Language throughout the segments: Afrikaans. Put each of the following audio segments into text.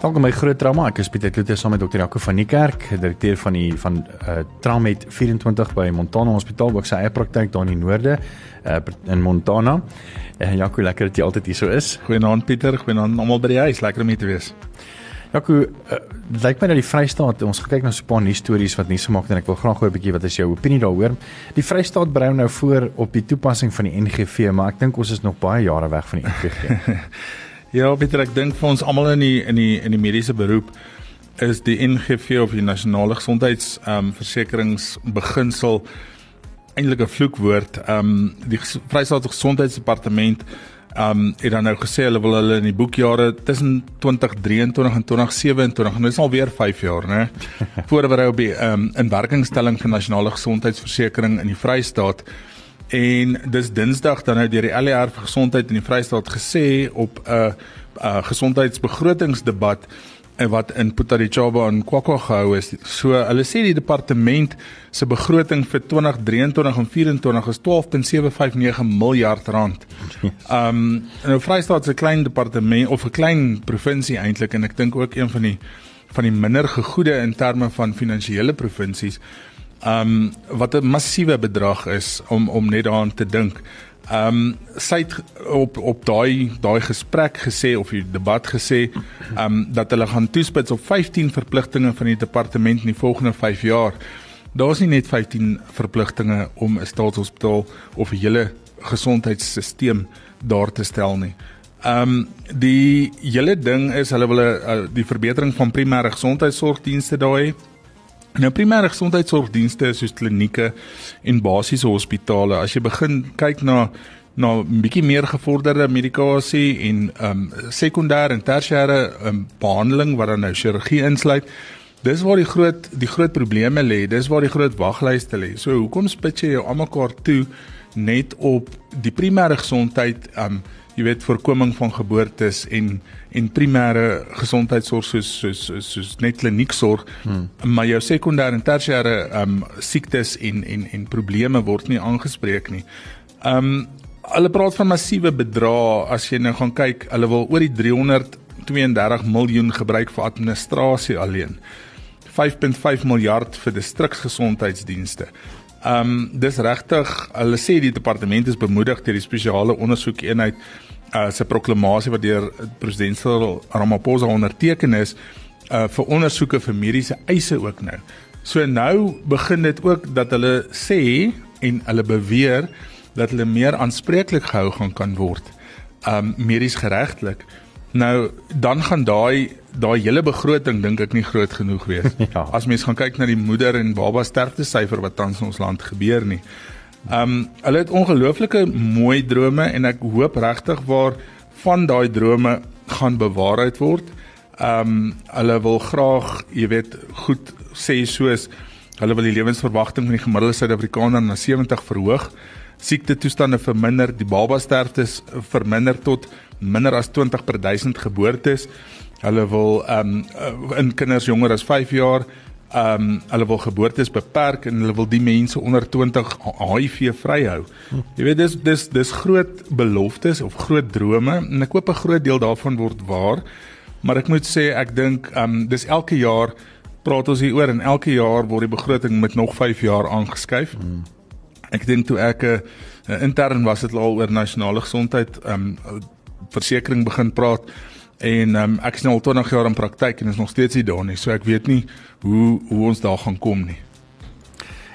Welkom by Groot Trauma. Ek is Pieter Kloete saam met dokter Jaco van die Kerk, direkteur van die van uh, Traumet 24 by Montana Hospitaal, ook sy eie praktyk daar in die noorde uh, in Montana. Uh, Jaco, lekker dat jy altyd hier so is. Goeienaand Pieter, goeienaand almal by die huis. Lekker om hier te wees. Jaco, uh, lyk my dat die Vrystaat, ons gekyk na so 'n paar nuus stories wat nuus gemaak het en ek wil graag hoor 'n bietjie wat is jou opinie daaroor. Die Vrystaat berei nou voor op die toepassing van die NGV, maar ek dink ons is nog baie jare weg van die NGV. Ja, Pieter, ek dink vir ons almal in die in die in die mediese beroep is die NGV of die nasionale gesondheids ehm um, versekeringsbeginsel eintlik 'n vloekwoord. Ehm um, die Vrystaatse Gesondheidsdepartement ehm um, het dan nou gesê hulle wil hulle in die boekjare tussen 2023 en 2027 en dit is al weer 5 jaar, né? Voorberei op die ehm um, inwerkingstelling van nasionale gesondheidsversekering in die Vrystaat. En dis Dinsdag dan nou deur die LER vir gesondheid in die Vrystaat gesê op 'n uh, uh, gesondheidsbegrotingsdebat en uh, wat in Putarichaba en Kwakwa gehou is. So hulle sê die departement se begroting vir 2023 en 2024 is 12.759 miljard rand. Um nou Vrystaat se klein departement of 'n klein provinsie eintlik en ek dink ook een van die van die minder gegoede in terme van finansiële provinsies um wat 'n massiewe bedrag is om om net daaraan te dink. Um sy het op op daai daai gesprek gesê of die debat gesê um dat hulle gaan toespits op 15 verpligtinge van die departement in die volgende 5 jaar. Daar's nie net 15 verpligtinge om 'n staatshospitaal of 'n hele gesondheidstelsel daar te stel nie. Um die hele ding is hulle wil 'n die verbetering van primêre gesondheidsorgdienste daai Nou primêre gesondheidsorgdienste soos klinieke en basiese hospitale, as jy begin kyk na na 'n bietjie meer gevorderde medikasie en ehm um, sekondêre en tersiêre um, behandeling wat dan nou chirurgie insluit, dis waar die groot die groot probleme lê, dis waar die groot waglyste lê. So hoekom spits jy jou almekaar toe net op die primêre gesondheid ehm um, jy weet voorkoming van geboortes en en primêre gesondheidsorg soos soos soos, net klinieksorg hmm. maar jou sekondêre en tersiêre um siektes en en en probleme word nie aangespreek nie. Um hulle praat van massiewe bedrae as jy nou gaan kyk, hulle wil oor die 332 miljoen gebruik vir administrasie alleen. 5.5 miljard vir distriksgesondheidsdienste. Um dis regtig, hulle sê die departement is bemoedig deur die spesiale ondersoekeenheid uh se proklamasie wat deur president Cyril Ramaphosa onderteken is uh vir ondersoeke vir mediese eise ook nou. So nou begin dit ook dat hulle sê en hulle beweer dat hulle meer aanspreeklik gehou gaan kan word um medies geregtelik. Nou dan gaan daai daai hele begroting dink ek nie groot genoeg wees. ja. As mens gaan kyk na die moeder en baba sterfte syfer wat tans in ons land gebeur nie. Um hulle het ongelooflike mooi drome en ek hoop regtig waar van daai drome gaan bewaarheid word. Um hulle wil graag, jy weet, goed sê soos hulle wil die lewensverwagting van die gemiddelde Suid-Afrikaner na 70 verhoog, siekte toestande verminder, die baba sterftes verminder tot minder as 20 per 1000 geboortes. Hulle wil ehm um, in kinders jonger as 5 jaar ehm um, hulle wil geboortes beperk en hulle wil die mense onder 20 HIV vryhou. Jy weet dis dis dis groot beloftes of groot drome en ek hoop 'n groot deel daarvan word waar. Maar ek moet sê ek dink ehm um, dis elke jaar praat ons hier oor en elke jaar word die begroting met nog 5 jaar aangeskuif. Hmm. Ek dink toe ek 'n uh, intern was dit al oor nasionale gesondheid ehm um, versekerings begin praat en um, ek is nou al 20 jaar in praktyk en is nog steeds nie daar nie. So ek weet nie hoe hoe ons daar gaan kom nie.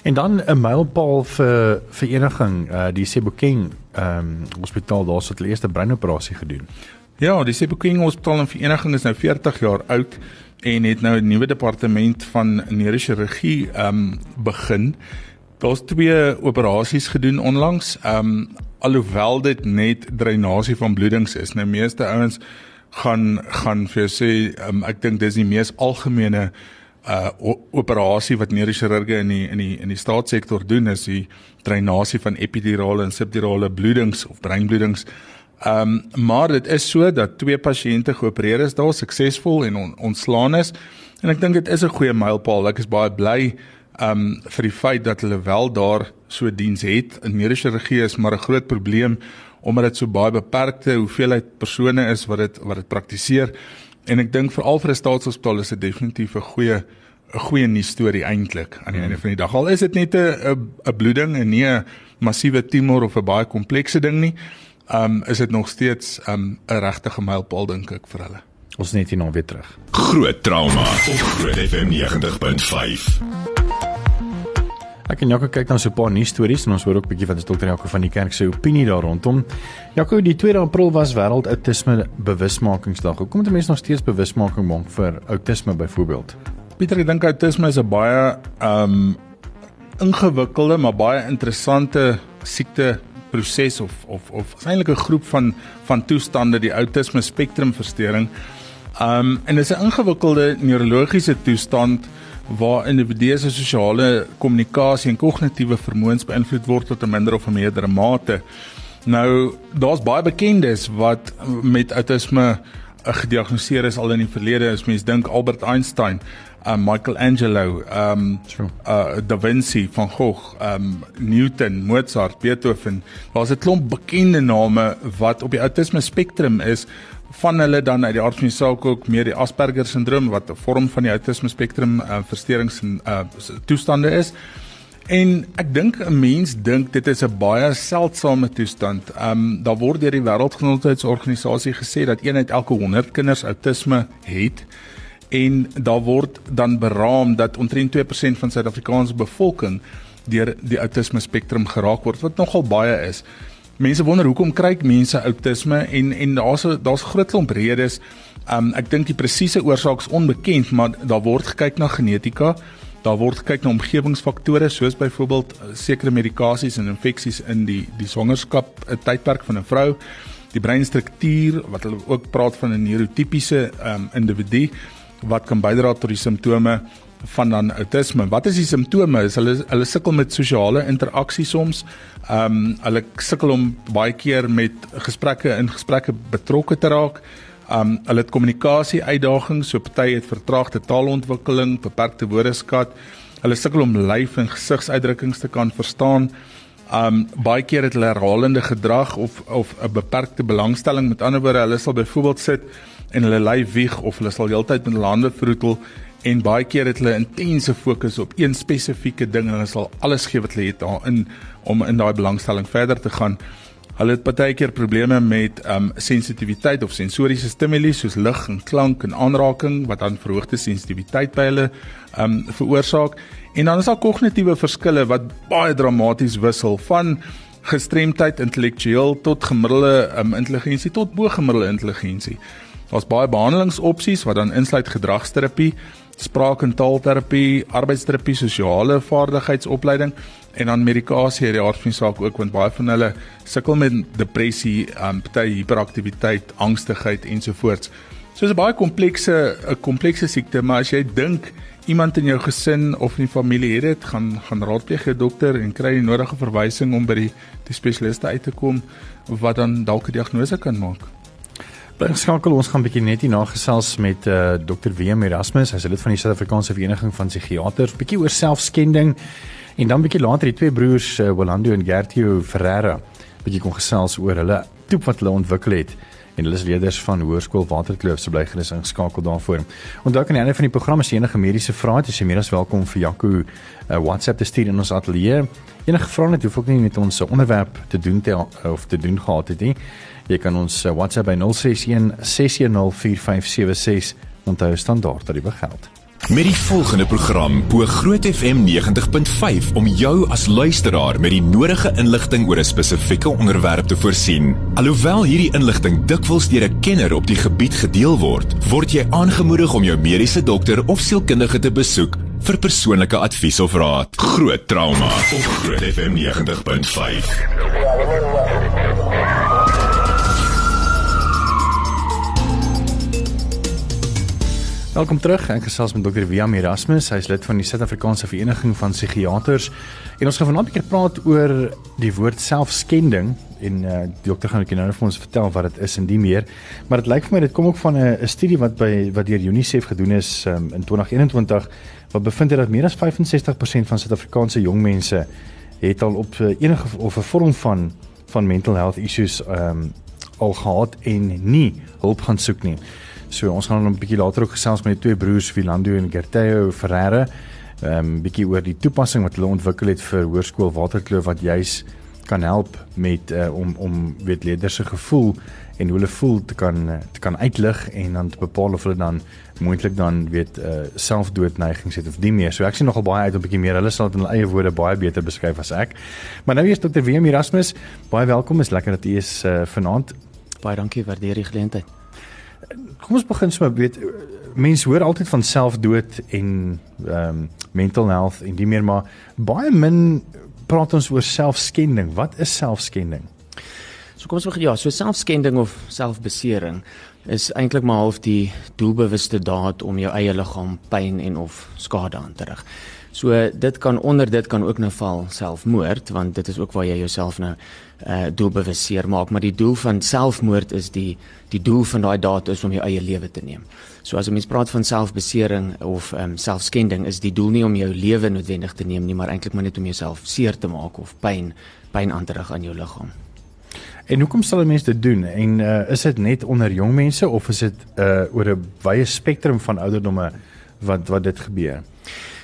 En dan 'n mylpaal vir vereniging uh die Sebokeng ehm um, hospitaal daar het hulle eerste breinoperasie gedoen. Ja, die Sebokeng hospitaal en vereniging is nou 40 jaar oud en het nou 'n nuwe departement van neurochirurgie ehm um, begin. Daar's twee operasies gedoen onlangs. Ehm um, alhoewel dit net dreinasie van bloedings is. Nou meeste ouens gaan gaan vir jou sê um, ek dink dis die mees algemene uh operasie wat neurochirurge in die in die in die staatssektor doen is die drainasie van epidurale en subdurale bloedings of breinbloedings. Ehm um, maar dit is so dat twee pasiënte geopereer is daar suksesvol en on, ontslaan is en ek dink dit is 'n goeie mylpaal. Ek is baie bly um, vir die feit dat hulle wel daar so diens het. In neurochirurgie is maar 'n groot probleem omdat dit so baie beperkte hoeveelheid persone is wat dit wat dit praktiseer. En ek dink veral vir 'n staatshospitaal is dit definitief 'n goeie 'n goeie nuus storie eintlik aan die hmm. einde van die dag. Al is dit net 'n 'n bloeding en nie 'n massiewe tumor of 'n baie komplekse ding nie, um is dit nog steeds um 'n regte mylpaal dink ek vir hulle. Ons net hier nou weer terug. Groot trauma op Groot FM 90.5. Ek en Jaco kyk dan so 'n paar nuus stories en ons hoor ook 'n bietjie van dokter Jaco van die kerk se opinie daar rondom. Jaco, die 2 April was wêreld outisme bewusmakingsdag. Hoekom moet mense nog steeds bewusmaking maak vir outisme byvoorbeeld? Pieter, ek dink outisme is 'n baie um ingewikkelde maar baie interessante siekte proses of of of eintlik 'n groep van van toestande die outisme spektrumversteuring. Um en dit is 'n ingewikkelde neurologiese toestand waar individue se sosiale kommunikasie en kognitiewe vermoëns beïnvloed word tot 'n minder of 'n meerdere mate. Nou, daar's baie bekendes wat met autisme eh, gediagnoseer is al in die verlede. As mens dink Albert Einstein, um, Michelangelo, um uh, Da Vinci, Van Gogh, um Newton, Mozart, Beethoven. Daar's 'n klomp bekende name wat op die autisme spektrum is van hulle dan uit die aard van die saak ook meer die Asperger sindroom wat 'n vorm van die autisme spektrum uh, versteurings en uh, toestande is. En ek dink 'n mens dink dit is 'n baie seldsame toestand. Ehm um, daar word deur die Wêreldgesondheidsorganisasie gesê dat een uit elke 100 kinders autisme het en daar word dan beraam dat omtrent 2% van Suid-Afrikaanse bevolking deur die autisme spektrum geraak word wat nogal baie is. Mense wonder hoekom kry mense outisme en en daar's daar's groot klomp redes. Um ek dink die presiese oorsaak is onbekend, maar daar word gekyk na genetika. Daar word gekyk na omgewingsfaktore soos byvoorbeeld uh, sekere medikasies en infeksies in die die swangerskap uh, tydperk van 'n vrou. Die breinstruktuur wat hulle ook praat van 'n neurotipiese um individu wat kan bydra tot die simptome van dan autisme. Wat is die simptome? Is hulle hulle sukkel met sosiale interaksie soms. Ehm um, hulle sukkel om baie keer met gesprekke in gesprekke betrokke te raak. Ehm um, hulle het kommunikasie uitdagings, so party het vertraagde taalontwikkeling, beperkte woordeskat. Hulle sukkel om lyf en gesigsuitdrukkings te kan verstaan. Um baie keer het hulle herhalende gedrag of of 'n beperkte belangstelling. Met ander woorde, hulle sal byvoorbeeld sit en hulle lyf wieg of hulle sal heeltyd met hulle hande vroetel en baie keer het hulle intense fokus op een spesifieke ding en hulle sal alles gee wat hulle het daarin om in daai belangstelling verder te gaan. Hulle het baie keer probleme met um sensitiwiteit of sensoriese stimule soos lig en klank en aanraking wat dan verhoogde sensitiwiteit by hulle um veroorsaak. En dan is daar kognitiewe verskille wat baie dramaties wissel van gestremdheid intellektueel tot gemiddelde um intelligensie tot bo gemiddelde intelligensie. Daar's baie behandelingsopsies wat dan insluit gedragsterapie, spraak- en taalterapie, arbeidsterapie, sosiale vaardigheidsopleiding en dan medikasie hierdie aard van die saak ook want baie van hulle sukkel met depressie, um, party hiperaktiwiteit, angstigheid ensovoorts. So 'n baie komplekse 'n komplekse siekte, maar as jy dink iemand in jou gesin of in die familie het dit, gaan gaan raadpleeg jou dokter en kry die nodige verwysing om by die die spesialiste uit te kom wat dan dalk 'n diagnose kan maak. Inskakel ons gaan 'n bietjie net hier nagesels met uh, Dr. Willem Erasmus, hy's lid van die Suid-Afrikaanse Vereniging van Psigiaters, bietjie oor selfskending en dan bietjie later die twee broers uh, Rolando en Gertio Ferreira bietjie kon gesels oor hulle toep wat hulle ontwikkel het en hulle is leerders van Hoërskool Waterkloof se bly gerus ingeskakel daarvoor. Onthou kan die einde van die program as jy enige mediese vrae het, is jy meer as welkom vir Jaco uh, WhatsApp te stuur in ons ateljee. Enige vrae net hoef ook nie met ons onderwerp te doen te of te doen gehad het nie. Jy kan ons eh, WhatsApp by 061 6104576 onthou standaard dat dit begeld. Met die volgende program bo Groot FM 90.5 om jou as luisteraar met die nodige inligting oor 'n spesifieke onderwerp te voorsien. Alhoewel hierdie inligting dikwels deur 'n kenner op die gebied gedeel word, word jy aangemoedig om jou mediese dokter of sielkundige te besoek vir persoonlike advies of raad. Groot trauma op Groot FM 90.5. Welkom terug. Ek gesels met Dr. Wiam Erasmus. Hy is lid van die Suid-Afrikaanse Vereniging van Psigiaters. En ons gaan vanaand 'n bietjie praat oor die woord selfskending en uh, die dokter gaan ook nou vir ons vertel wat dit is en die meer. Maar dit lyk vir my dit kom ook van 'n studie wat by wat deur UNICEF gedoen is um, in 2021 wat bevind het dat meer as 65% van Suid-Afrikaanse jong mense het al op uh, enige of 'n vorm van van mental health issues um, al gehad en nie hulp gaan soek nie. So ons gaan 'n bietjie later ook gesels met die twee broers Philando en Gerteo Ferreira. Ehm um, bietjie oor die toepassing wat hulle ontwikkel het vir Hoërskool Waterkloof wat juis kan help met uh, om om weet leerders se gevoel en hoe hulle voel te kan te kan uitlig en dan te bepaal of hulle dan moontlik dan weet uh, selfdoodneigings het of nie meer. So ek sien nogal baie uit om 'n bietjie meer. Hulle sal dit in hulle eie woorde baie beter beskryf as ek. Maar nou eers Dr. WM Erasmus, baie welkom. Is lekker dat u is uh, vanaand. Baie dankie, waardeer die geleentheid. Kom ons begin sommer weet mense hoor altyd van selfdood en ehm um, mental health en die meer maar baie min praat ons oor selfskending. Wat is selfskending? So kom ons begin ja, so selfskending of selfbesering is eintlik maar half die doelbewuste daad om jou eie liggaam pyn en of skade aan te rig. So dit kan onder dit kan ook nou val selfmoord want dit is ook waar jy jouself nou uh doelbewus seermaak, maar die doel van selfmoord is die die doel van daai daad is om jou eie lewe te neem. So as 'n mens praat van selfbesering of ehm um, selfskending is die doel nie om jou lewe noodwendig te neem nie, maar eintlik maar net om jouself seer te maak of pyn pyn aan te rig aan jou liggaam. En hoekom sal mense dit doen? En uh, is dit net onder jong mense of is dit uh oor 'n wye spektrum van ouderdomme wat wat dit gebeur?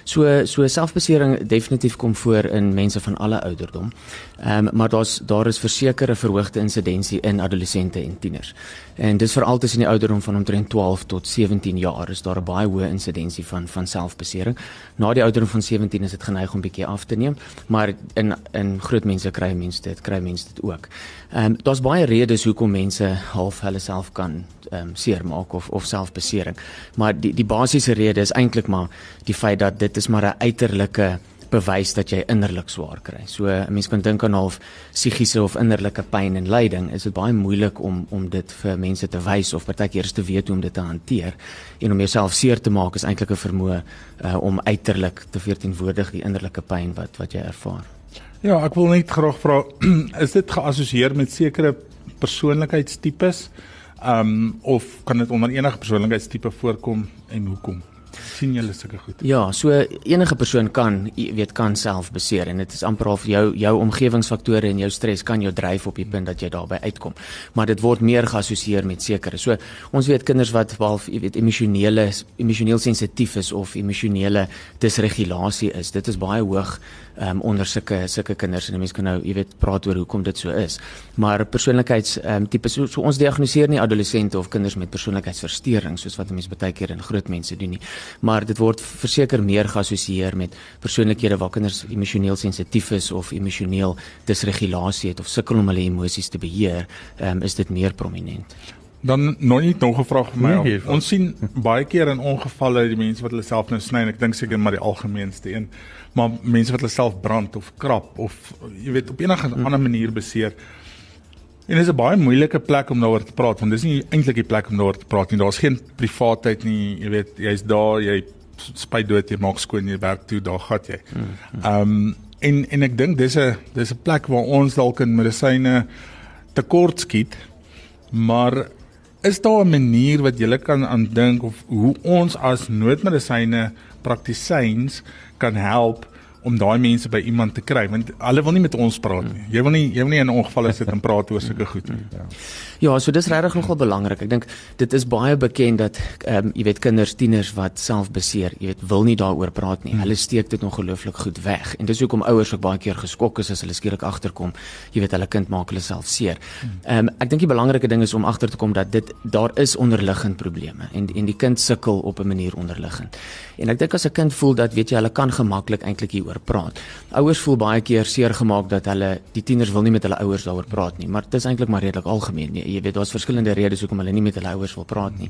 So so selfbesering definitief kom voor in mense van alle ouderdom. Ehm um, maar daar's daar is versekerde verhoogde insidensie in adolessente en tieners. En dis veral tussen die ouderdom van omtrent 12 tot 17 jaar is daar 'n baie hoë insidensie van van selfbesering. Na die ouderdom van 17 is dit geneig om bietjie af te neem, maar in in groot mense kry mense dit, kry mense dit ook. Ehm um, daar's baie redes hoekom mense half hulle self kan ehm um, seermaak of of selfbesering. Maar die die basiese rede is eintlik maar die feit dat dit is maar 'n uiterlike bewys dat jy innerlik swaar kry. So 'n mens kan dink aan half psigiese of innerlike pyn en lyding. Is dit baie moeilik om om dit vir mense te wys of partykeer te weet hoe om dit te hanteer en om jouself seer te maak is eintlik 'n vermoë uh, om uiterlik te verteenwoordig die innerlike pyn wat wat jy ervaar. Ja, ek wil net graag vra is dit geassosieer met sekere persoonlikheidstipes? Ehm um, of kan dit onder enige persoonlikheidstipe voorkom en hoekom? Sien julle sulke goed? Ja, so enige persoon kan weet kan self beseer en dit is amper of jou jou omgewingsfaktore en jou stres kan jou dryf op die punt dat jy daarby uitkom. Maar dit word meer geassosieer met sekere. So ons weet kinders wat behalf jy weet emosionele emosioneel sensitief is of emosionele disregulasie is. Dit is baie hoog um, onder sulke sulke kinders en mense kan nou jy weet praat oor hoekom dit so is. Maar persoonlikheids um, tipe so, so ons diagnoseer nie adolessente of kinders met persoonlikheidsversteurings soos wat mense baie keer in groot mense doen nie maar dit word verseker meer geassosieer met persoonlikhede waar kinders emosioneel sensitief is of emosioneel disregulasie het of sukkel om hulle emosies te beheer, um, is dit meer prominent. Dan nog nie nog gevra vir my. Nee, ons sien baie keer in ongevalle die mense wat hulle self nou sny en ek dink seker maar die algemeenste een, maar mense wat hulle self brand of krap of jy weet op enige hmm. ander manier beseer. En dit is 'n baie moeilike plek om daaroor te praat want dis nie eintlik die plek om daaroor te praat nie. Daar's geen privaatheid nie. Jy weet, jy's daar, jy spyt dood, jy maak skoon, jy werk toe, daar gaan jy. Ehm um, en en ek dink dis 'n dis 'n plek waar ons dalk in medisyne tekort skiet. Maar is daar 'n manier wat jy kan aandink of hoe ons as noodmedisyne praktisyns kan help om daai mense by iemand te kry want hulle wil nie met ons praat nie. Jy wil nie jy wil nie in ongeval sit en praat oor sulke goed nie. Ja. Ja, so dis regtig nogal belangrik. Ek dink dit is baie bekend dat ehm um, jy weet kinders, tieners wat self beseer, jy weet wil nie daaroor praat nie. Hmm. Hulle steek dit ongelooflik goed weg. En dis hoekom ouers ook baie keer geskok is as hulle skielik agterkom, jy weet hulle kind maak hulle self seer. Hmm. Ehm um, ek dink die belangrike ding is om agter te kom dat dit daar is onderliggend probleme en en die kind sukkel op 'n manier onderliggend. En ek dink as 'n kind voel dat weet jy hulle kan gemaklik eintlik hier oor praat. Ouers voel baie keer seer gemaak dat hulle die tieners wil nie met hulle ouers daaroor praat nie, maar dit is eintlik maar redelik algemeen. Nee, jy weet daar's verskillende redes hoekom hulle nie met hulle ouers wil praat nie.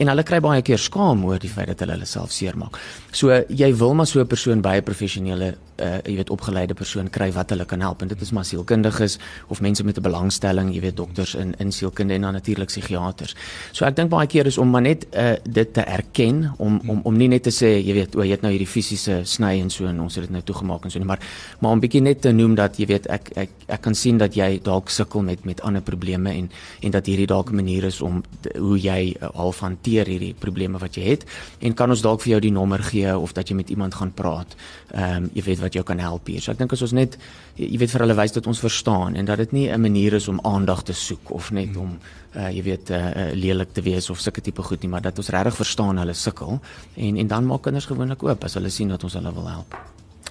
En hulle kry baie keer skaam oor die feit dat hulle hulle self seermaak. So jy wil maar so 'n persoon by 'n professionele uh jy weet opgeleide persoon kry wat hulle kan help en dit is maar sielkundiges of mense met 'n belangstelling, jy weet dokters in in sielkunde en dan natuurlik psigiaters. So ek dink baie keer is om maar net uh dit te erken om om om nie net te sê jy weet o jy het nou hierdie fisiese sny en so en ons het dit nou toegemaak en so nie, maar maar om bietjie net te noem dat jy weet ek ek ek kan sien dat jy dalk sukkel met met ander probleme en en dat hierdie dalk 'n manier is om te, hoe jy uh, half hanteer hierdie probleme wat jy het en kan ons dalk vir jou die nommer gee of dat jy met iemand gaan praat. Ehm um, jy weet wat jou kan help hier. So ek dink as ons net jy weet vir hulle wys dat ons verstaan en dat dit nie 'n manier is om aandag te soek of net om uh, jy weet uh, uh, lelik te wees of sulke tipe goed nie, maar dat ons regtig verstaan hulle sukkel en en dan maak kinders gewoonlik oop as hulle sien dat ons hulle wil help.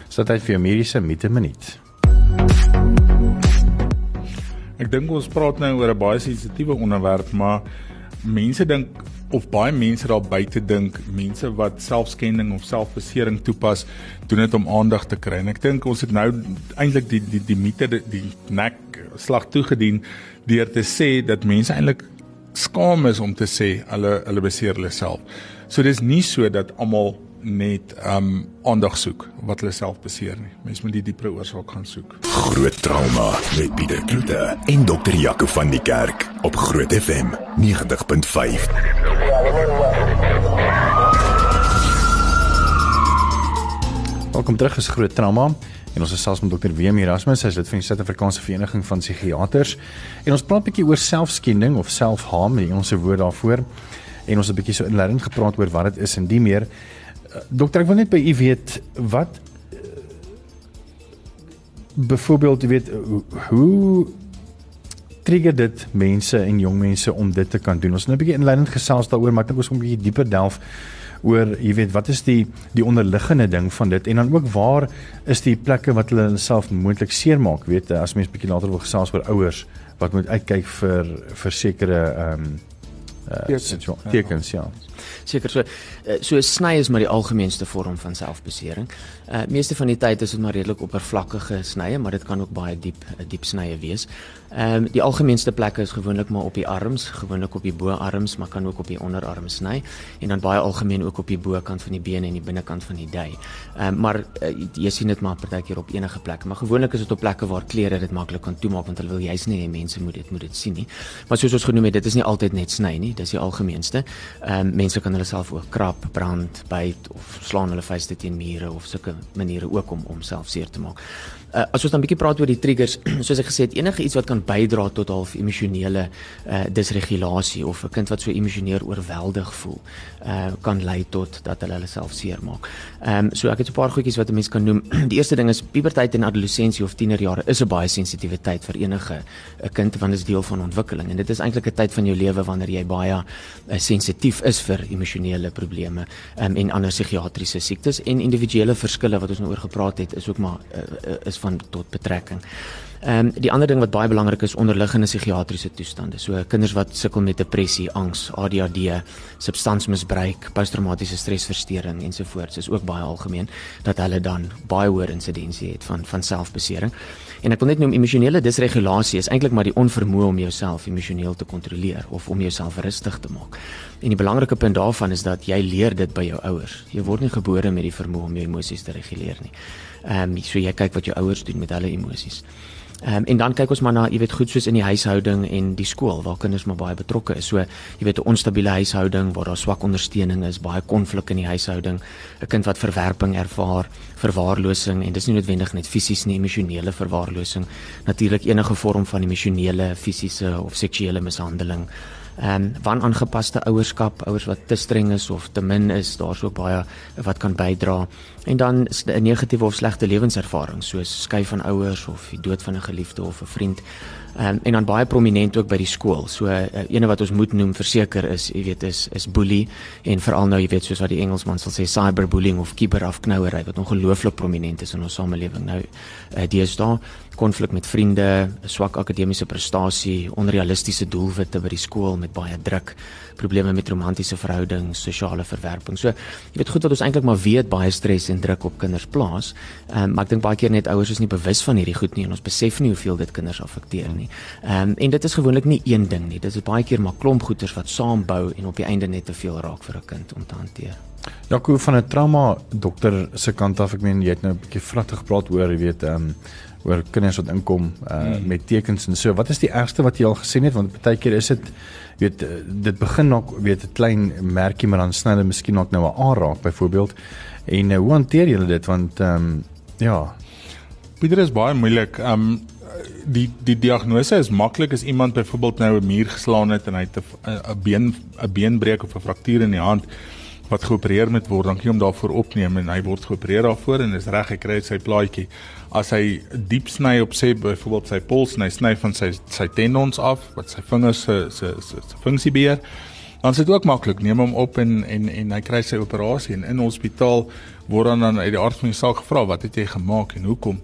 So dit vir mediese mite minuut. Ek dink ons praat nou oor 'n baie sensitiewe onderwerp, maar mense dink of baie mense daar buite dink mense wat selfskending of selfbesering toepas doen dit om aandag te kry en ek dink ons het nou eintlik die die die mite die, die nek slag toegedien deur te sê dat mense eintlik skaam is om te sê hulle hulle beseer hulle self. So dis nie so dat almal net um aandag soek wat hulle self beseer nie. Mense moet die dieper oorsaak gaan soek. Groot trauma met Pieter Kloete en dokter Jaco van die Kerk op Groot FM 90.5. Welkom terug is Groot Trauma en ons is selfs met dokter Wem Erasmus, hy is lid van die Suid-Afrikaanse Vereniging van Psigiaters. En ons praat 'n bietjie oor selfskending of self-harm, die Engelse woord daarvoor. En ons het 'n bietjie so inleidend gepraat oor wat dit is en die meer. Dokter, ek wil net by u weet wat byvoorbeeld jy weet hoe trigger dit mense en jong mense om dit te kan doen. Ons het nou 'n bietjie inleidend gesels daaroor, maar ek dink ons moet 'n bietjie dieper delf oor jy weet wat is die die onderliggende ding van dit en dan ook waar is die plekke wat hulle self moontlik seermaak weet as mens bietjie later wil gesels oor ouers wat moet uitkyk vir vir sekere ehm um, uh, tekens ja. Seker so eh, so sny is maar die algemeenste vorm van selfbesering. Uh meeste van die tyd is dit maar redelik oppervlakkige snye, maar dit kan ook baie diep diep snye wees. Ehm um, die algemeenste plekke is gewoonlik maar op die arms, gewoonlik op die boarms, maar kan ook op die onderarm sny en dan baie algemeen ook op die bokant van die bene en die binnekant van die dui. Ehm um, maar uh, jy sien dit maar partykeer op enige plek, maar gewoonlik is dit op plekke waar klere dit maklik kan toemaak want hulle wil juist nie hê mense moet dit moet dit sien nie. Maar soos ons genoem het, dit is nie altyd net sny nie, dis die algemeenste. Ehm um, mense kan hulle self ook krap, brand, byt of slaan hulle vuiste teen mure of sulke maniere ook om om self seer te maak. Uh, as ons dan 'n bietjie praat oor die triggers, soos ek gesê het, enige iets wat kan bydra tot half emosionele uh, disregulasie of 'n kind wat so emosioneel oorweldig voel, uh, kan lei tot dat hulle hulle self seermaak. Ehm um, so ek het 'n paar goedjies wat 'n mens kan noem. Die eerste ding is puberteit en adolessensie of tienerjare is 'n baie sensitiewe tyd vir enige 'n kind want dit is deel van ontwikkeling en dit is eintlik 'n tyd van jou lewe wanneer jy baie uh, sensitief is vir emosionele probleme um, en ander psigiatriese siektes en individuele verskille wat ons nou oor gepraat het is ook maar uh, is van tot betrekking. Ehm um, die ander ding wat baie belangrik is onderliggende psigiatriese toestande. So kinders wat sukkel met depressie, angs, ADHD, substansmisbruik, posttraumatiese stresversteuring ensovoorts is ook baie algemeen dat hulle dan baie hoër insidensie het van van selfbesering. En ek wil net noem emosionele disregulasie is eintlik maar die onvermoë om jouself emosioneel te kontroleer of om jouself rustig te maak. En die belangrike punt daarvan is dat jy leer dit by jou ouers. Jy word nie gebore met die vermoë om jou emosies te reguleer nie. Ehm um, so jy kyk wat jou ouers doen met hulle emosies. Ehm um, en dan kyk ons maar na, jy weet, goed soos in die huishouding en die skool waar kinders maar baie betrokke is. So, jy weet, 'n onstabiele huishouding waar daar swak ondersteuning is, baie konflik in die huishouding, 'n kind wat verwerping ervaar, verwaarlosing en dis nie noodwendig net fisies nie, emosionele verwaarlosing, natuurlik enige vorm van emosionele, fisiese of seksuele mishandeling ehm um, wanaangepaste ouerskap, ouers wat te streng is of te min is, daar's ook baie wat kan bydra. En dan 'n negatiewe of slegte lewenservaring soos skei van ouers of die dood van 'n geliefde of 'n vriend. Ehm um, en dan baie prominent ook by die skool. So uh, ene wat ons moet noem verseker is, jy weet, is is boelie en veral nou jy weet soos wat die Engelsman sal sê cyberbullying of kiberafknouery wat ongelooflik prominent is in ons samelewing nou. Uh, die is daar konflik met vriende, swak akademiese prestasie, onrealistiese doelwitte by die skool met baie druk, probleme met romantiese verhoudings, sosiale verwerping. So, jy weet goed wat ons eintlik maar weet baie stres en druk op kinders plaas. Ehm um, maar ek dink baie keer net ouers is nie bewus van hierdie goed nie en ons besef nie hoeveel dit kinders affekteer nie. Ehm um, en dit is gewoonlik nie een ding nie. Dit is baie keer maar klomp goeters wat saambou en op die einde net te veel raak vir 'n kind om te hanteer. Jaco van 'n trauma dokter se kant af, ek meen jy het nou 'n bietjie vragtig gepraat oor, jy weet, ehm um, oor kinders wat inkom uh hmm. met tekens en so. Wat is die ergste wat jy al gesien het? Want baie keer is dit weet dit begin nog weet 'n klein merkie maar dan sny hulle miskien ook nou 'n aanraak byvoorbeeld. En uh, hoe hanteer julle dit? Want ehm um, ja. Pieter is baie moeilik. Ehm um, die die diagnose is maklik as iemand byvoorbeeld nou 'n muur geslaan het en hy het 'n been 'n beenbreuk of 'n fraktuur in die hand wat geopereer moet word, dan kan jy hom daarvoor opneem en hy word geopereer daarvoor en is reg, hy kry sy plaatjie. As hy diep sny op sê byvoorbeeld sy pols en hy sny van sy sy tendons af wat sy vingers se se se funksie beheer, dan is dit ook maklik. Neem hom op en en en hy kry sy operasie en in hospitaal word dan dan uit die aard van die saak gevra wat het jy gemaak en hoekom.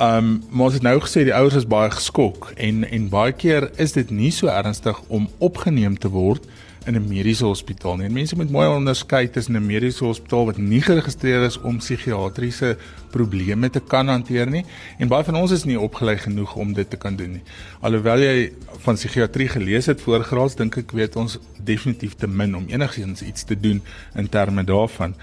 Ehm um, maar ons het nou gesê die ouers is baie geskok en en baie keer is dit nie so ernstig om opgeneem te word in 'n mediese hospitaal nie. En mense moet mooi onderskei tussen 'n mediese hospitaal wat nie geregistreer is om psigiatriese probleme te kan hanteer nie en baie van ons is nie opgelei genoeg om dit te kan doen nie. Alhoewel jy van psigiatrie gelees het voorgraads, dink ek weet ons definitief te min om enigiets iets te doen in terme daarvan.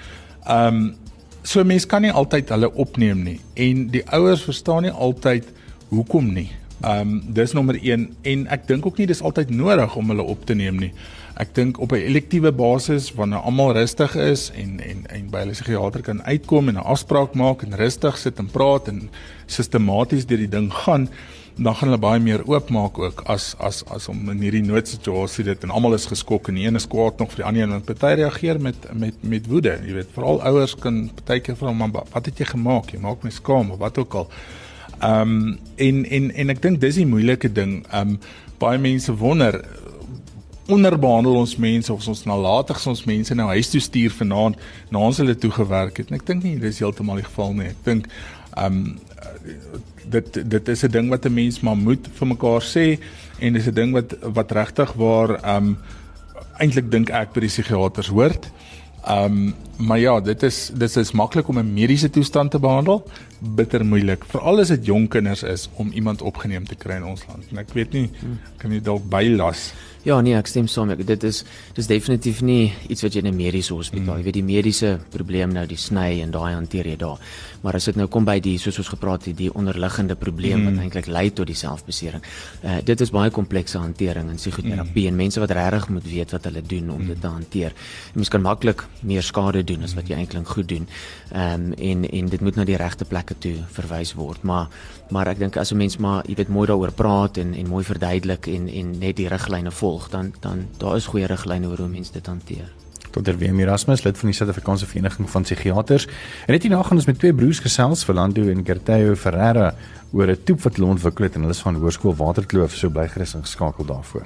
Um, so mense kan nie altyd hulle opneem nie en die ouers verstaan nie altyd hoekom nie. Ehm um, dis nommer 1 en ek dink ook nie dis altyd nodig om hulle op te neem nie. Ek dink op 'n elektiewe basis wanneer almal rustig is en en en by hulle psigiater kan uitkom en 'n afspraak maak en rustig sit en praat en sistematies deur die ding gaan, dan gaan hulle baie meer oopmaak ook as as as om in hierdie noodsituasie dit en almal is geskok en die een is kwaad nog vir die ander en party reageer met met met woede. Jy weet, veral ouers kan partykeer vra man, wat het jy gemaak? Jy maak my skaam of wat ook al. Ehm um, en en en ek dink dis die moeilike ding. Ehm um, baie mense wonder onderbehandel ons mense of ons nalatig ons mense nou huis toe stuur vanaand na ons hulle toe gewerk het. En ek dink nie dis heeltemal die geval nie. Ek dink ehm um, dit dit is 'n ding wat 'n mens maar moet vir mekaar sê en dis 'n ding wat wat regtig waar ehm um, eintlik dink ek by die psigiaters hoort. Ehm um, maar ja, dit is dit is maklik om 'n mediese toestand te behandel, bitter moeilik. Veral as dit jong kinders is om iemand opgeneem te kry in ons land. En ek weet nie kan jy dalk bylas Ja nee, ek stem saam. Dit is dis definitief nie iets wat jy in 'n mediese hospitaal, mm. jy weet die mediese probleem nou die sny en daai hanteer jy daar. Maar as dit nou kom by die soos ons gepraat het, die onderliggende probleem mm. wat eintlik lei tot die selfbesering. Uh dit is baie komplekse hantering in psigoterapie mm. en mense wat regtig moet weet wat hulle doen om mm. dit te hanteer. Mens kan maklik meer skade doen as wat jy eintlik goed doen. Ehm um, en en dit moet na die regte plekke toe verwys word. Maar maar ek dink as 'n mens maar jy weet mooi daaroor praat en en mooi verduidelik en en net die riglyne volg volg dan dan daar is goeie riglyne oor hoe mense dit hanteer. Dr. Wim Erasmus, lid van die Suid-Afrikaanse Vereniging van Psigiaters. En net hierna gaan ons met twee broers gesels, Philando en Gerteo Ferreira, oor 'n toep wat hulle ontwikkel het en hulle is van Hoërskool Waterkloof, so bly gerus ingeskakel daarvoor.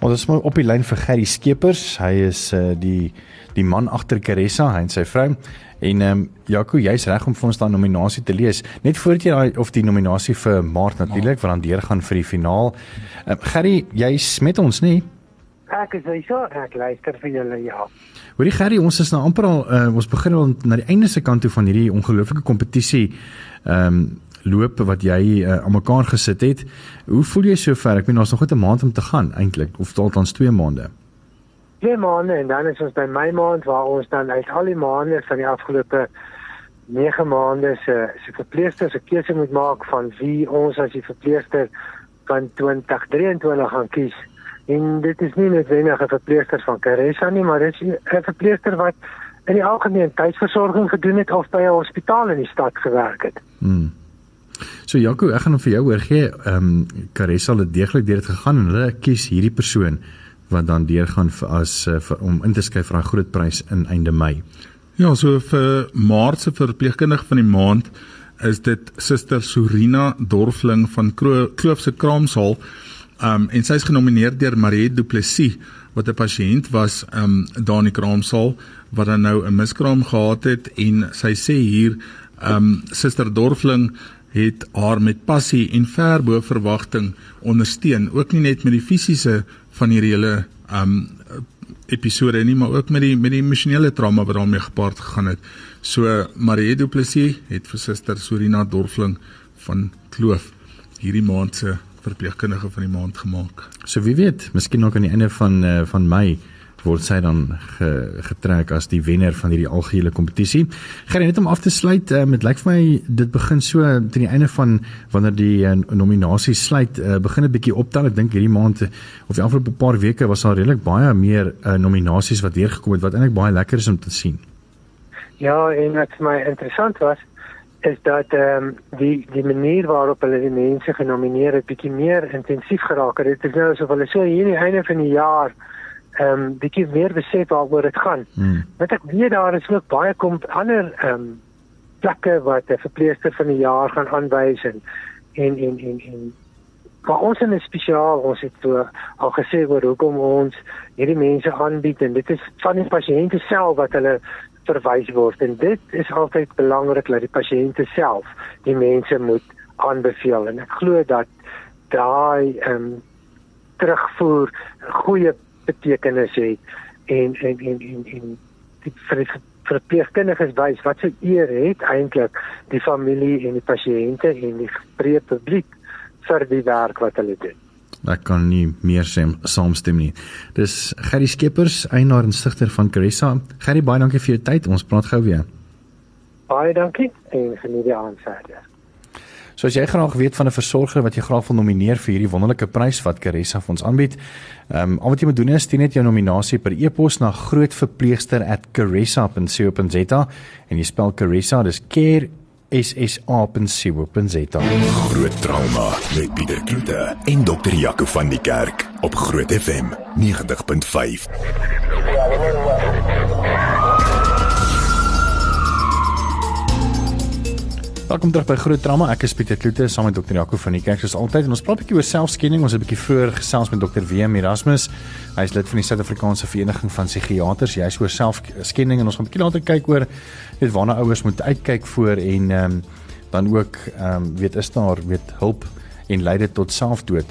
Ons is op die lyn vir Gerry Skeepers. Hy is uh, die die man agter Caressa, hy en sy vrou. En ehm um, Jaco, jy's reg om vir ons daai nominasie te lees. Net voordat jy daai of die nominasie vir Maart natuurlik wat dan deurgaan vir die finaal. Ehm um, Gerry, jy's met ons nie? Ek is hy so, ek luister vir julle ja. Hoorie Gerry, ons is nou amper al uh, ons begin al na die einde se kant toe van hierdie ongelooflike kompetisie. Ehm um, loop wat jy uh, aan mekaar gesit het. Hoe voel jy sover? Ek meen ons nog net 'n maand om te gaan eintlik of dalk dan 2 maande twee maande en dan is ons by my maand waar ons dan uit al die maande van die afgelope 9 maande se se verpleegsters se keuse moet maak van wie ons as die verpleegster van 2023 gaan kies. En dit is nie noodwendig 'n verpleegster van Caressa nie, maar dit is 'n verpleegster wat in die algemeen tuisversorging gedoen het of by 'n hospitaal in die stad gewerk het. Hmm. So Jaco, ek gaan hom vir jou oor gee. Ehm um, Caressa het deeglik deur dit gegaan en hulle kies hierdie persoon wat dan deurgaan vir as uh, vir, om in te skryf vir 'n groot prys in einde Mei. Ja, so vir Maart se verpleegkundige van die maand is dit Suster Sorina Dorfling van Kloof se Kraamsaal. Um en sy is genomineer deur Marie Du Plessis wat 'n pasiënt was um daar in die kraamsaal wat dan nou 'n miskraam gehad het en sy sê hier um, Suster Dorfling het haar met passie en ver bo verwagting ondersteun, ook nie net met die fisiese van hierdie hele um, episode nie, maar ook met die met die emosionele trauma wat daarmee gepaard gegaan het. So Marie Du Plessis het vir Suster Sorina Dorfling van Kloof hierdie maand se verpleegkundige van die maand gemaak. So wie weet, miskien nog aan die einde van uh, van Mei word sy dan ge, getrek as die wenner van hierdie algehele kompetisie. Gaan net om af te sluit uh, met lyk vir my dit begin so teen die einde van wanneer die uh, nominasie sluit uh, begin 'n bietjie optel. Ek dink hierdie maand of die afgelope paar weke was daar redelik baie meer uh, nominasies wat deurgekom het wat eintlik baie lekker is om te sien. Ja, en wat vir my interessant was is dat ehm um, die die manier waarop hulle die mense genomineer het bietjie meer intensief geraak het. Dit is nou asof hulle so hier aan die einde van die jaar ehm um, bietjie meer besef waaroor dit gaan. Hmm. Wat ek weet daar is ook baie kom ander ehm um, plekke wat 'n verpleegster van die jaar gaan aanwys en en en en, en vir ons in spesiaal ons het so al gesê oor hoekom ons hierdie mense aanbied en dit is van die pasiënte self wat hulle verwys word en dit is altyd belangrik dat die pasiënte self die mense moet aanbeveel en ek glo dat daai ehm um, terugvoer goeie betekenis het en en en en, en die vir die verpleegkundiges wys wat se eer het eintlik die familie en die pasiënte en die breë publiek vir die werk wat hulle doen. Ek kan nie meer sê saamstem nie. Dis Gerry Skeepers, eienaar en stigter van Caressa. Gerry, baie dankie vir jou tyd. Ons praat gou weer. Baie dankie en geniet die aand verder. So as jy graag weet van 'n versorger wat jy graag wil nomineer vir hierdie wonderlike prys wat Caressa vir ons aanbied, ehm um, al wat jy moet doen is stuur net jou nominasie per e-pos na grootverpleegster@caressa.co.za en jy spel Caressa, dis care ssa.co.za. Groot trauma met Pieter Kloete en dokter Jaco van die Kerk op Groot FM 90.5. Welkom terug by Groot Trauma. Ek is Pieter Kloete saam met dokter Jaco van die Kerk soos altyd en ons praat 'n bietjie oor selfskenning. Ons het 'n bietjie vroeër gesels met dokter WM Erasmus. Hy is lid van die Suid-Afrikaanse Vereniging van Psigiaters. Hy is oor selfskenning en ons gaan 'n bietjie later kyk oor weet waarna ouers moet uitkyk voor en ehm um, dan ook ehm um, weet is daar weet hulp en lei dit tot selfdood.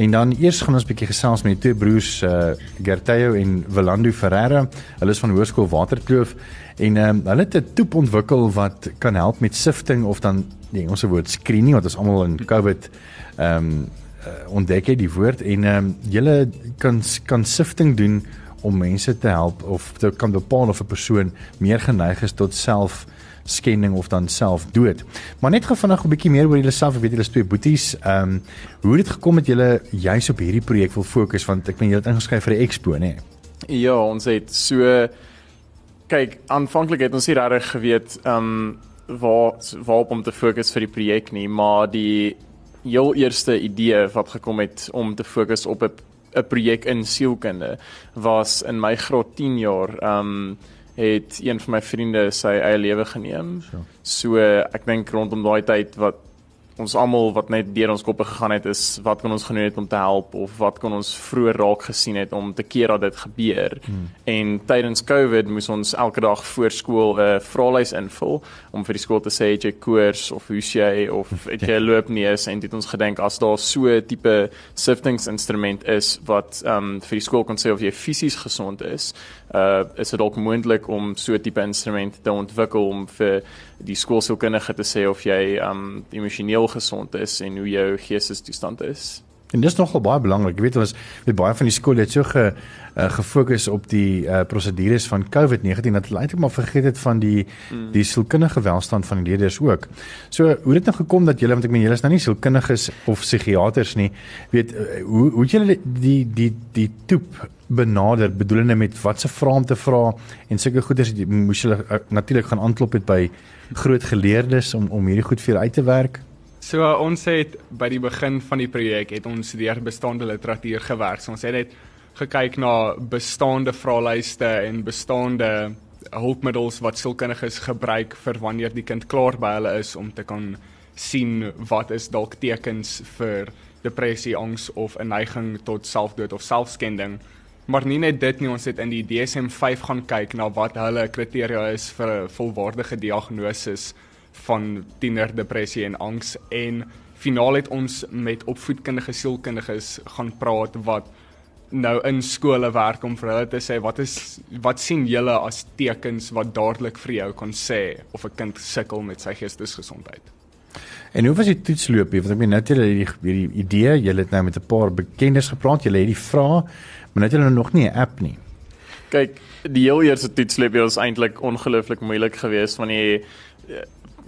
En dan eers gaan ons 'n bietjie gesels met twee broers uh Gerteo en Willando Ferreira. Hulle is van Hoërskool Waterkloof en ehm um, hulle het 'n toep ontwikkel wat kan help met sifting of dan die Engelse woord screening wat ons almal in COVID ehm um, uh, ontdek het die woord en ehm um, julle kan kan sifting doen om mense te help of te kan bepaal of 'n persoon meer geneig is tot self skending of dan selfdood. Maar net gou vinnig 'n bietjie meer oor julle self, ek weet julle is twee boeties. Ehm um, hoe het dit gekom dat julle juis op hierdie projek wil fokus want ek meen julle het ingeskryf vir 'n expo, nê? Ja, ons het so kyk, aanvanklik het ons nie regtig geweet ehm um, waar waarop om te fokus vir die projek nie, maar die heel eerste idee wat gekom het om te fokus op 'n projek in sielkunde was in my graad 10 jaar ehm um, het een van my vriende sy eie lewe geneem. So ek dink rondom daai tyd wat ons almal wat net deur ons koppe gegaan het is wat kan ons gedoen het om te help of wat kan ons vroeër raak gesien het om te keer dat dit gebeur. Hmm. En tydens Covid moes ons elke dag voor skool 'n uh, vraelys invul om vir die skool te sê jy koers of hoe jy of het jy loop nie is en dit ons gedink as daar so 'n tipe siftingsinstrument is wat um, vir die skool kon sê of jy fisies gesond is, uh is dit dalk moontlik om so 'n tipe instrument te ontwikkel om vir die skoolsielkundige te sê of jy um emosioneel gesond is en hoe jou geestestoestand is. En dis nogal baie belangrik. Jy weet ons weet baie van die skole het so ge uh, gefokus op die uh, prosedures van COVID-19 dat hulle eintlik maar vergeet het van die mm. die sielkundige welstand van die leerders ook. So hoe het dit nou gekom dat julle want ek meen julle is nou nie sielkundiges of psigiaters nie. Weet uh, hoe hoe het julle die die die toep benader bedoelende met watse vrae om te vra en sulke goeders moes julle uh, natuurlik gaan aanklop het by groot geleerdes om om hierdie goed vir uit te werk. So uh, ons het by die begin van die projek het ons deur bestaande literatuur gewerk. So ons het net gekyk na bestaande vraelyste en bestaande hulpmiddels wat sielkundiges gebruik vir wanneer die kind klaar by hulle is om te kan sien wat is dalk tekens vir depressie, angs of 'n neiging tot selfdood of selfskending. Maar nie net dit nie, ons het in die DSM-5 gaan kyk na wat hulle kriteria is vir 'n volwaardige diagnose van tienerdepressie en angs en finaal het ons met opvoedkundige sielkundiges gaan praat wat nou in skole werk om vir hulle te sê wat is wat sien julle as tekens wat dadelik vir jou kan sê of 'n kind sukkel met sy geestesgesondheid. En hoe was die toetsloop? Want ek meen nou het julle hierdie hierdie idee, julle het nou met 'n paar bekendes gepraat, julle het die vrae, maar nou het julle nog nie 'n app nie. Kyk, die heel eerste toetsloop was eintlik ongelooflik moeilik geweest van die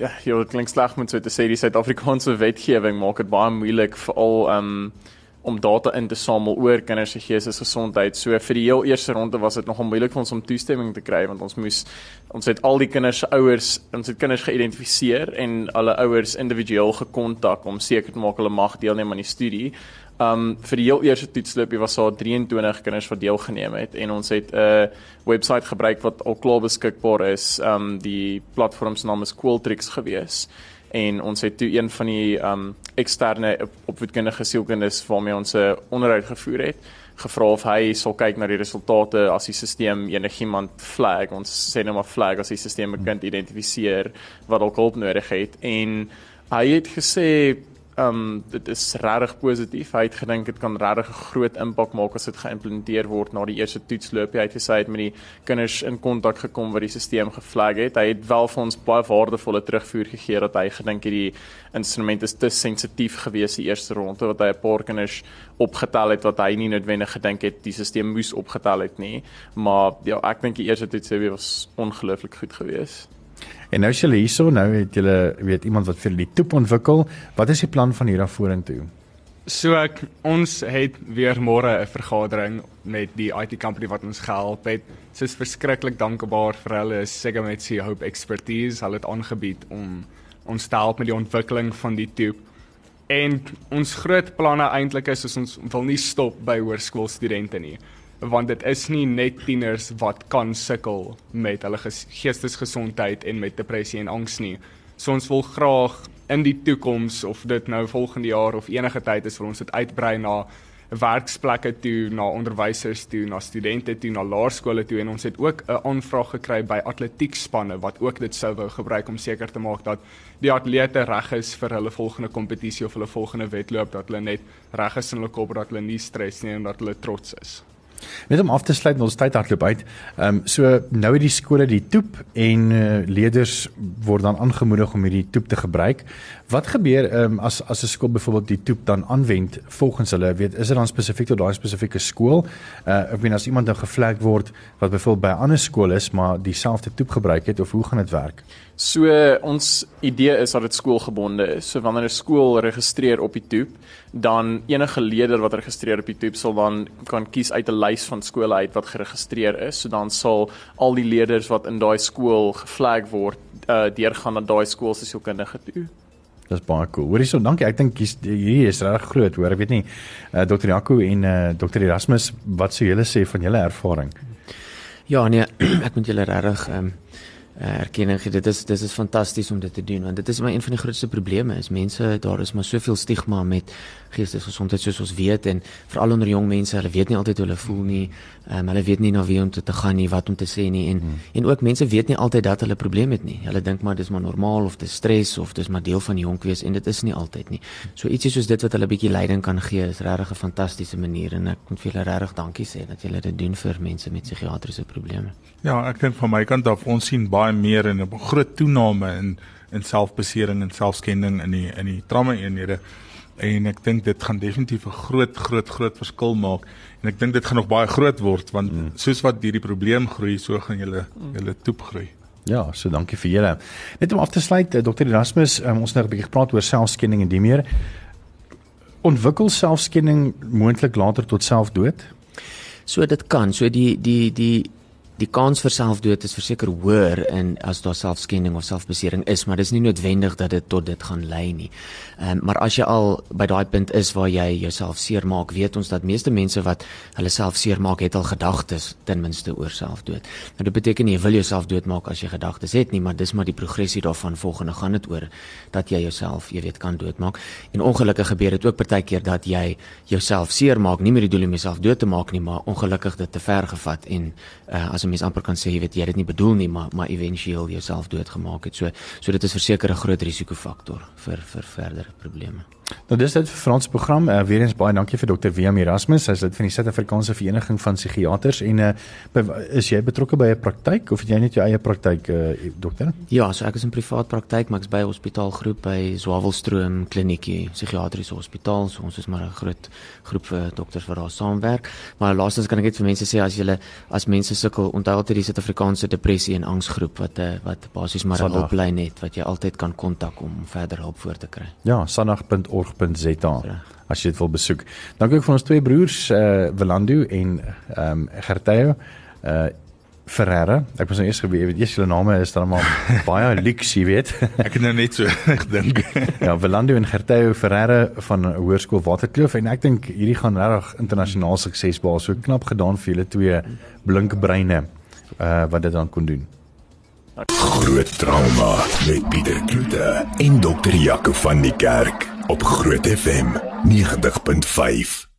ja, jy klink sleg met so te sê die Suid-Afrikaanse wetgewing maak dit baie moeilik veral um om data in te samel oor kinders se geestesgesondheid. So vir die heel eerste ronde was dit nogal moeilik vir ons om toestemming te kry want ons moes ons het al die kinders se ouers, ons het kinders geïdentifiseer en alle ouers individueel gekontak om seker te maak hulle mag deelneem aan die studie. Um vir die heel eerste toetsloopie was daar 23 kinders wat deelgeneem het en ons het 'n uh, webwerf gebruik wat al klaar beskikbaar is. Um die platform se naam is Qualtrics gewees en ons het toe een van die um eksterne opvoedkundige sielkundiges waarmee ons 'n onderhoud gevoer het gevra of hy sal kyk na die resultate as die stelsel enigiemand flag. Ons sê nou maar flag as die stelsel 'n kind identifiseer wat dalk hulp nodig het. En hy het gesê um, dit is regtig positief. Hy het gedink dit kan regtig 'n groot impak maak as dit geïmplementeer word na die eerste toetsloop. Hy het gesê hy het met die kinders in kontak gekom wat die stelsel geflag het. Hy het wel vir ons baie waardevolle terugvoer gegee dat hy gedink hierdie instrument is te sensitief gewees die eerste ronde wat hy 'n paar kinders opgetel het wat hy nie noodwendig gedink het die stelsel moes opgetel het nie. Maar ja, ek dink die eerste toetsloop was ongelooflik goed geweest. En nou is julle hierso, nou het julle weet iemand wat vir die toep ontwikkel. Wat is die plan van hier af vorentoe? So ek ons het weer môre 'n vergadering met die IT company wat ons gehelp het. Sy is verskriklik dankbaar vir hulle Segametsi Hope expertise. Hulle het aangebied om ons te help met die ontwikkeling van die toep. En ons groot planne eintlik is, is ons wil nie stop by hoërskoolstudente nie want dit is nie net tieners wat kan sukkel met hulle geestesgesondheid en met depressie en angs nie. So ons wil graag in die toekoms of dit nou volgende jaar of enige tyd is vir ons dit uitbrei na werksplekke toe, na onderwysers toe, na studente toe, na laerskole toe en ons het ook 'n aanvraag gekry by atletiekspanne wat ook dit sou wou gebruik om seker te maak dat die atlete reg is vir hulle volgende kompetisie of hulle volgende wedloop dat hulle net reg is in hulle kop dat hulle nie stres nie en dat hulle trots is. Net om af te sluit, ons tyd hardloop uit. Ehm um, so nou het die skole die toep en uh, leerders word dan aangemoedig om hierdie toep te gebruik. Wat gebeur um, as as 'n skool byvoorbeeld die toep dan aanwend volgens hulle, weet, is dit dan spesifiek tot daai spesifieke skool? Uh ek meen as iemand nou gevlek word wat byvoorbeeld by 'n ander skool is, maar dieselfde toep gebruik het of hoe gaan dit werk? So ons idee is dat dit skoolgebonde is. So wanneer 'n skool registreer op die toep, dan enige leerder wat registreer op die toep sal dan kan kies uit 'n lys van skole uit wat geregistreer is. So dan sal al die leerders wat in daai skool geflag word, uh deurgaan na daai skool se sielkundige toe. Dis baie cool. Hoorie so, dankie. Ek dink hierdie is reg groot, hoor. Ek weet nie uh, Dr. Jaco en uh, Dr. Erasmus, wat sou julle sê van julle ervaring? Ja, nee, ek moet julle regtig ehm um, erkenning gee. Dit is dit is fantasties om dit te doen want dit is maar een van die grootste probleme is mense daar is maar soveel stigma met geestesgesondheid soos ons weet en veral onder jong mense, hulle weet nie altyd hoe hulle voel nie. Um, hulle weet nie na wie om te, te gaan nie, wat om te sê nie en hmm. en ook mense weet nie altyd dat hulle probleme het nie. Hulle dink maar dis maar normaal of dis stres of dis maar deel van die jonk wees en dit is nie altyd nie. So ietsie soos dit wat hulle bietjie leiding kan gee is regtig 'n fantastiese manier en ek moet vir julle regtig dankie sê dat julle dit doen vir mense met psigiatriese probleme. Ja, ek dink van my kant af ons sien baie meer en 'n groot toename in in selfbesering en selfskending in die in die trauma eenhede en ek dink dit gaan definitief 'n groot groot groot verskil maak en ek dink dit gaan nog baie groot word want mm. soos wat hierdie probleem groei, so gaan julle julle toep groei. Ja, so dankie vir julle. Net om af te sluit, eh, Dr. Erasmus, um, ons het nou 'n bietjie gepraat oor selfskending en die meer. Ontwikkel selfskending moontlik later tot selfdood? So dit kan. So die die die die kans vir selfdood is verseker hoër in as daar selfskending of selfbesering is, maar dis nie noodwendig dat dit tot dit gaan lei nie. Ehm um, maar as jy al by daai punt is waar jy jouself seermaak, weet ons dat meeste mense wat hulle self seermaak, het al gedagtes ten minste oor selfdood. Nou dit beteken nie jy wil jouself doodmaak as jy gedagtes het nie, maar dis maar die progressie daarvan volgende gaan dit oor dat jy jouself, jy weet, kan doodmaak. En ongelukkig gebeur dit ook partykeer dat jy jouself seermaak, nie met die doel om jouself dood te maak nie, maar ongelukkig dit te ver gevat en uh, as 'n mens amper kan sê jy weet jy het dit nie bedoel nie, maar maar éventueel jouself doodgemaak het. So so dit is verseker 'n groot risikofaktor vir vir verdere probleme. Nou dis dit vir Frans program. Uh, weer eens baie dankie vir Dr. Willem Erasmus. Hy's lid van die Suid-Afrikaanse Vereniging van Psigiaters en uh, is jy betrokke by 'n praktyk of het jy net jou eie praktyk uh, dokter? Ja, so ek is in privaat praktyk, maar ek's by 'n hospitaalgroep by Swavelstroom Kliniekie, psigiatriese hospitaal. So ons is maar 'n groot groep vir dokters wat daar saamwerk. Maar laastens kan ek net vir mense sê as jy as mense sukkel, onthou altyd die Suid-Afrikaanse depressie en angsgroep wat 'n wat basies maar 'n hulplyn het wat jy altyd kan kontak om verder hulp voor te kry. Ja, sandag.org org.za as jy dit wil besoek. Dankie ook vir ons twee broers, eh uh, Velando en ehm um, Gerteo. Eh uh, Ferreira. Ek was nou eers geweet, weet jy julle name is dan maar baie luxe, jy weet. ek het nou net so gedink. ja, Velando en Gerteo Ferreira van Hoërskool Waterkloof en ek dink hierdie gaan regtig internasionaal sukses behaal. So knap gedaan vir julle twee blink breine eh uh, wat dit dan kon doen. Groot trauma met Pieter Kloete en dokter Jaco van die Kerk op Groot FM 90.5.